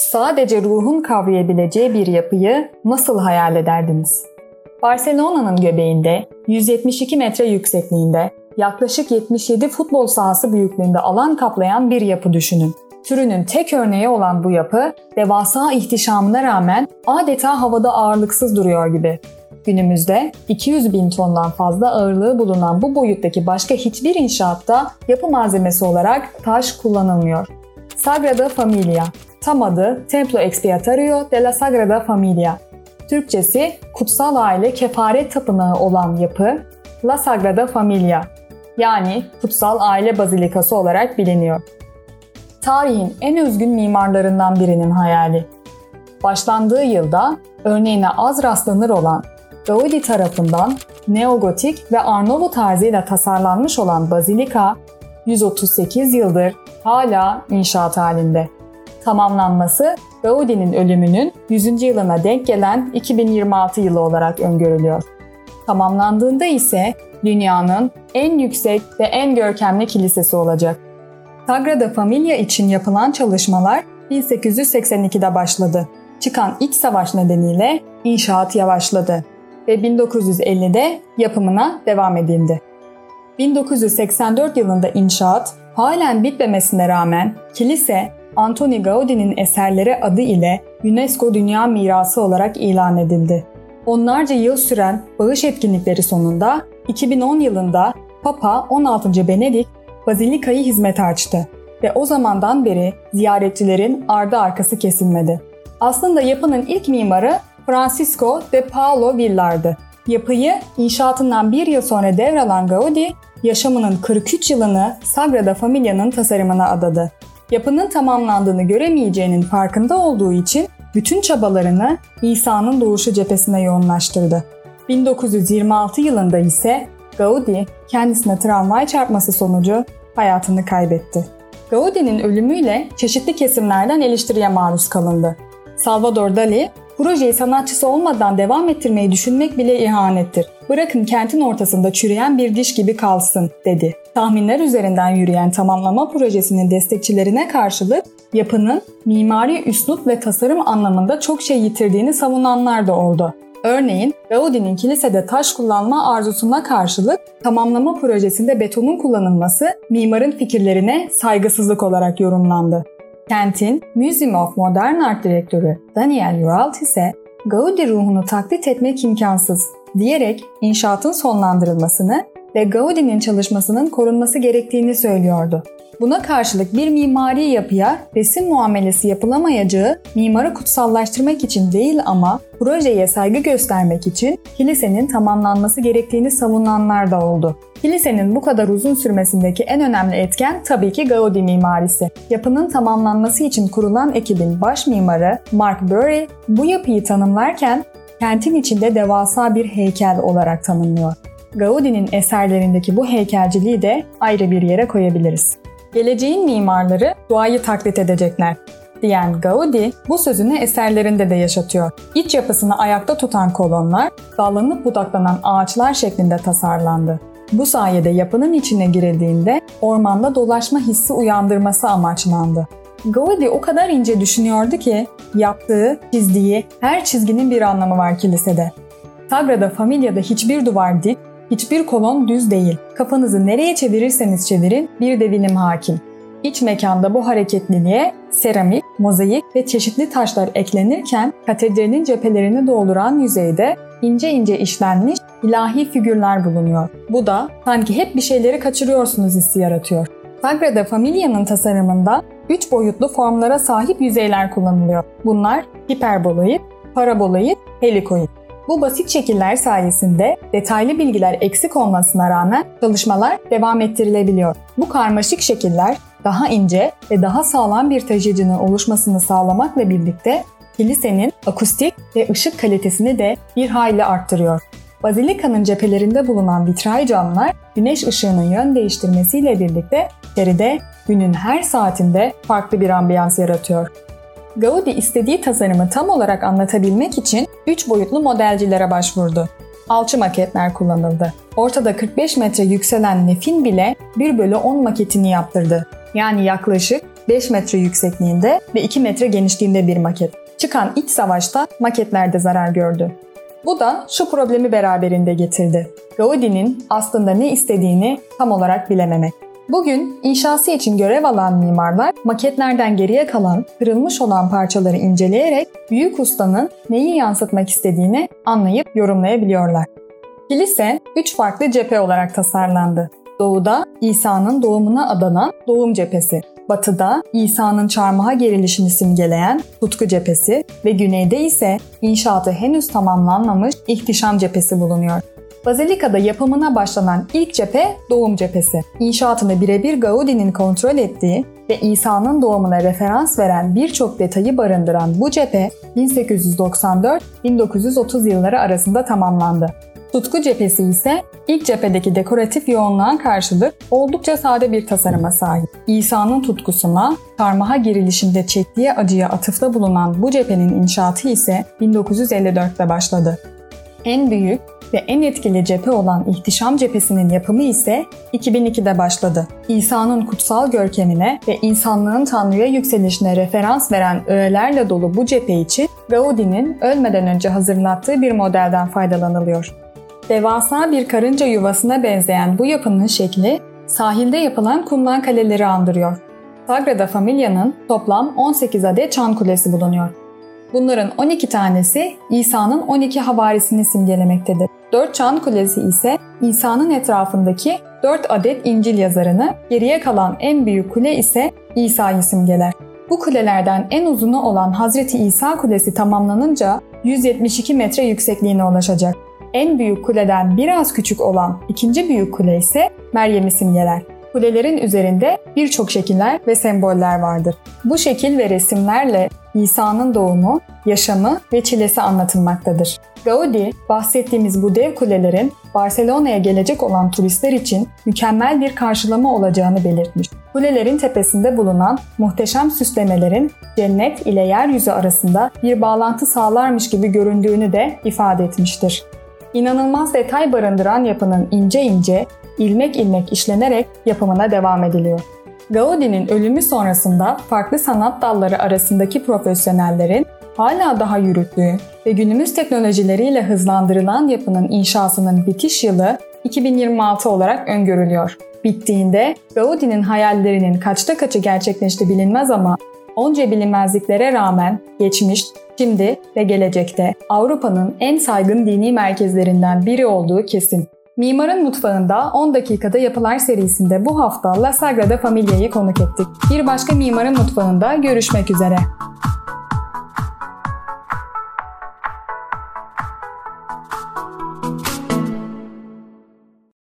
sadece ruhun kavrayabileceği bir yapıyı nasıl hayal ederdiniz? Barcelona'nın göbeğinde 172 metre yüksekliğinde yaklaşık 77 futbol sahası büyüklüğünde alan kaplayan bir yapı düşünün. Türünün tek örneği olan bu yapı devasa ihtişamına rağmen adeta havada ağırlıksız duruyor gibi. Günümüzde 200 bin tondan fazla ağırlığı bulunan bu boyuttaki başka hiçbir inşaatta yapı malzemesi olarak taş kullanılmıyor. Sagrada Familia, tam adı Templo Expiatorio de la Sagrada Familia. Türkçesi Kutsal Aile Kefaret Tapınağı olan yapı La Sagrada Familia yani Kutsal Aile Bazilikası olarak biliniyor. Tarihin en özgün mimarlarından birinin hayali. Başlandığı yılda örneğine az rastlanır olan Gaudi tarafından neogotik ve Arnavut tarzıyla tasarlanmış olan bazilika 138 yıldır hala inşaat halinde. Tamamlanması Gaudi'nin ölümünün 100. yılına denk gelen 2026 yılı olarak öngörülüyor. Tamamlandığında ise dünyanın en yüksek ve en görkemli kilisesi olacak. Sagrada Familia için yapılan çalışmalar 1882'de başladı. Çıkan iç savaş nedeniyle inşaat yavaşladı ve 1950'de yapımına devam edildi. 1984 yılında inşaat halen bitmemesine rağmen kilise Antoni Gaudi'nin eserleri adı ile UNESCO Dünya Mirası olarak ilan edildi. Onlarca yıl süren bağış etkinlikleri sonunda 2010 yılında Papa 16. Benedik Bazilika'yı hizmete açtı ve o zamandan beri ziyaretçilerin ardı arkası kesilmedi. Aslında yapının ilk mimarı Francisco de Paolo Villar'dı. Yapıyı inşaatından bir yıl sonra devralan Gaudi, yaşamının 43 yılını Sagrada Familia'nın tasarımına adadı. Yapının tamamlandığını göremeyeceğinin farkında olduğu için bütün çabalarını İsa'nın doğuşu cephesine yoğunlaştırdı. 1926 yılında ise Gaudi kendisine tramvay çarpması sonucu hayatını kaybetti. Gaudi'nin ölümüyle çeşitli kesimlerden eleştiriye maruz kalındı. Salvador Dali, projeyi sanatçısı olmadan devam ettirmeyi düşünmek bile ihanettir. Bırakın kentin ortasında çürüyen bir diş gibi kalsın, dedi. Tahminler üzerinden yürüyen tamamlama projesinin destekçilerine karşılık yapının mimari üslup ve tasarım anlamında çok şey yitirdiğini savunanlar da oldu. Örneğin Gaudi'nin kilisede taş kullanma arzusuna karşılık tamamlama projesinde betonun kullanılması mimarın fikirlerine saygısızlık olarak yorumlandı. Kentin Museum of Modern Art direktörü Daniel Uralt ise Gaudi ruhunu taklit etmek imkansız diyerek inşaatın sonlandırılmasını ve Gaudi'nin çalışmasının korunması gerektiğini söylüyordu. Buna karşılık bir mimari yapıya resim muamelesi yapılamayacağı mimarı kutsallaştırmak için değil ama projeye saygı göstermek için kilisenin tamamlanması gerektiğini savunanlar da oldu. Kilisenin bu kadar uzun sürmesindeki en önemli etken tabii ki Gaudi mimarisi. Yapının tamamlanması için kurulan ekibin baş mimarı Mark Burry bu yapıyı tanımlarken kentin içinde devasa bir heykel olarak tanımlıyor. Gaudi'nin eserlerindeki bu heykelciliği de ayrı bir yere koyabiliriz. Geleceğin mimarları doğayı taklit edecekler diyen Gaudi bu sözünü eserlerinde de yaşatıyor. İç yapısını ayakta tutan kolonlar dallanıp budaklanan ağaçlar şeklinde tasarlandı. Bu sayede yapının içine girildiğinde ormanda dolaşma hissi uyandırması amaçlandı. Gaudi o kadar ince düşünüyordu ki yaptığı, çizdiği her çizginin bir anlamı var kilisede. Sagrada Familia'da hiçbir duvar dik, hiçbir kolon düz değil. Kafanızı nereye çevirirseniz çevirin bir devinim hakim. İç mekanda bu hareketliliğe seramik, mozaik ve çeşitli taşlar eklenirken katedralin cephelerini dolduran yüzeyde ince ince işlenmiş ilahi figürler bulunuyor. Bu da sanki hep bir şeyleri kaçırıyorsunuz hissi yaratıyor. Sagrada Familia'nın tasarımında 3 boyutlu formlara sahip yüzeyler kullanılıyor. Bunlar hiperboloid, paraboloid, helikoid. Bu basit şekiller sayesinde detaylı bilgiler eksik olmasına rağmen çalışmalar devam ettirilebiliyor. Bu karmaşık şekiller daha ince ve daha sağlam bir taşıyıcının oluşmasını sağlamakla birlikte kilisenin akustik ve ışık kalitesini de bir hayli arttırıyor. Bazilikanın cephelerinde bulunan vitray camlar güneş ışığının yön değiştirmesiyle birlikte içeride günün her saatinde farklı bir ambiyans yaratıyor. Gaudi istediği tasarımı tam olarak anlatabilmek için 3 boyutlu modelcilere başvurdu. Alçı maketler kullanıldı. Ortada 45 metre yükselen nefin bile 1 bölü 10 maketini yaptırdı. Yani yaklaşık 5 metre yüksekliğinde ve 2 metre genişliğinde bir maket. Çıkan iç savaşta maketlerde zarar gördü. Bu da şu problemi beraberinde getirdi. Gaudi'nin aslında ne istediğini tam olarak bilememek. Bugün inşası için görev alan mimarlar maketlerden geriye kalan, kırılmış olan parçaları inceleyerek büyük ustanın neyi yansıtmak istediğini anlayıp yorumlayabiliyorlar. Kilise üç farklı cephe olarak tasarlandı. Doğuda İsa'nın doğumuna adanan doğum cephesi, batıda İsa'nın çarmıha gerilişini simgeleyen tutku cephesi ve güneyde ise inşaatı henüz tamamlanmamış ihtişam cephesi bulunuyor. Bazilika'da yapımına başlanan ilk cephe doğum cephesi. İnşaatını birebir Gaudi'nin kontrol ettiği ve İsa'nın doğumuna referans veren birçok detayı barındıran bu cephe 1894-1930 yılları arasında tamamlandı. Tutku cephesi ise ilk cephedeki dekoratif yoğunluğa karşılık oldukça sade bir tasarıma sahip. İsa'nın tutkusuna, karmaha girilişinde çektiği acıya atıfta bulunan bu cephenin inşaatı ise 1954'te başladı. En büyük ve en etkili cephe olan İhtişam Cephesi'nin yapımı ise 2002'de başladı. İsa'nın kutsal görkemine ve insanlığın Tanrı'ya yükselişine referans veren öğelerle dolu bu cephe için Gaudi'nin ölmeden önce hazırlattığı bir modelden faydalanılıyor. Devasa bir karınca yuvasına benzeyen bu yapının şekli sahilde yapılan kumdan kaleleri andırıyor. Sagrada Familia'nın toplam 18 adet çan kulesi bulunuyor. Bunların 12 tanesi İsa'nın 12 havarisini simgelemektedir. 4 çan kulesi ise İsa'nın etrafındaki 4 adet İncil yazarını, geriye kalan en büyük kule ise İsa'yı simgeler. Bu kulelerden en uzunu olan Hazreti İsa Kulesi tamamlanınca 172 metre yüksekliğine ulaşacak. En büyük kuleden biraz küçük olan ikinci büyük kule ise Meryem'i simgeler. Kulelerin üzerinde birçok şekiller ve semboller vardır. Bu şekil ve resimlerle İsa'nın doğumu, yaşamı ve çilesi anlatılmaktadır. Gaudi, bahsettiğimiz bu dev kulelerin Barcelona'ya gelecek olan turistler için mükemmel bir karşılama olacağını belirtmiş. Kulelerin tepesinde bulunan muhteşem süslemelerin cennet ile yeryüzü arasında bir bağlantı sağlarmış gibi göründüğünü de ifade etmiştir. İnanılmaz detay barındıran yapının ince ince, ilmek ilmek işlenerek yapımına devam ediliyor. Gaudi'nin ölümü sonrasında farklı sanat dalları arasındaki profesyonellerin hala daha yürüttüğü ve günümüz teknolojileriyle hızlandırılan yapının inşasının bitiş yılı 2026 olarak öngörülüyor. Bittiğinde Gaudi'nin hayallerinin kaçta kaçı gerçekleşti bilinmez ama onca bilinmezliklere rağmen geçmiş, şimdi ve gelecekte Avrupa'nın en saygın dini merkezlerinden biri olduğu kesin. Mimarın Mutfağında 10 dakikada yapılar serisinde bu hafta La Sagrada Familia'yı konuk ettik. Bir başka Mimarın Mutfağında görüşmek üzere.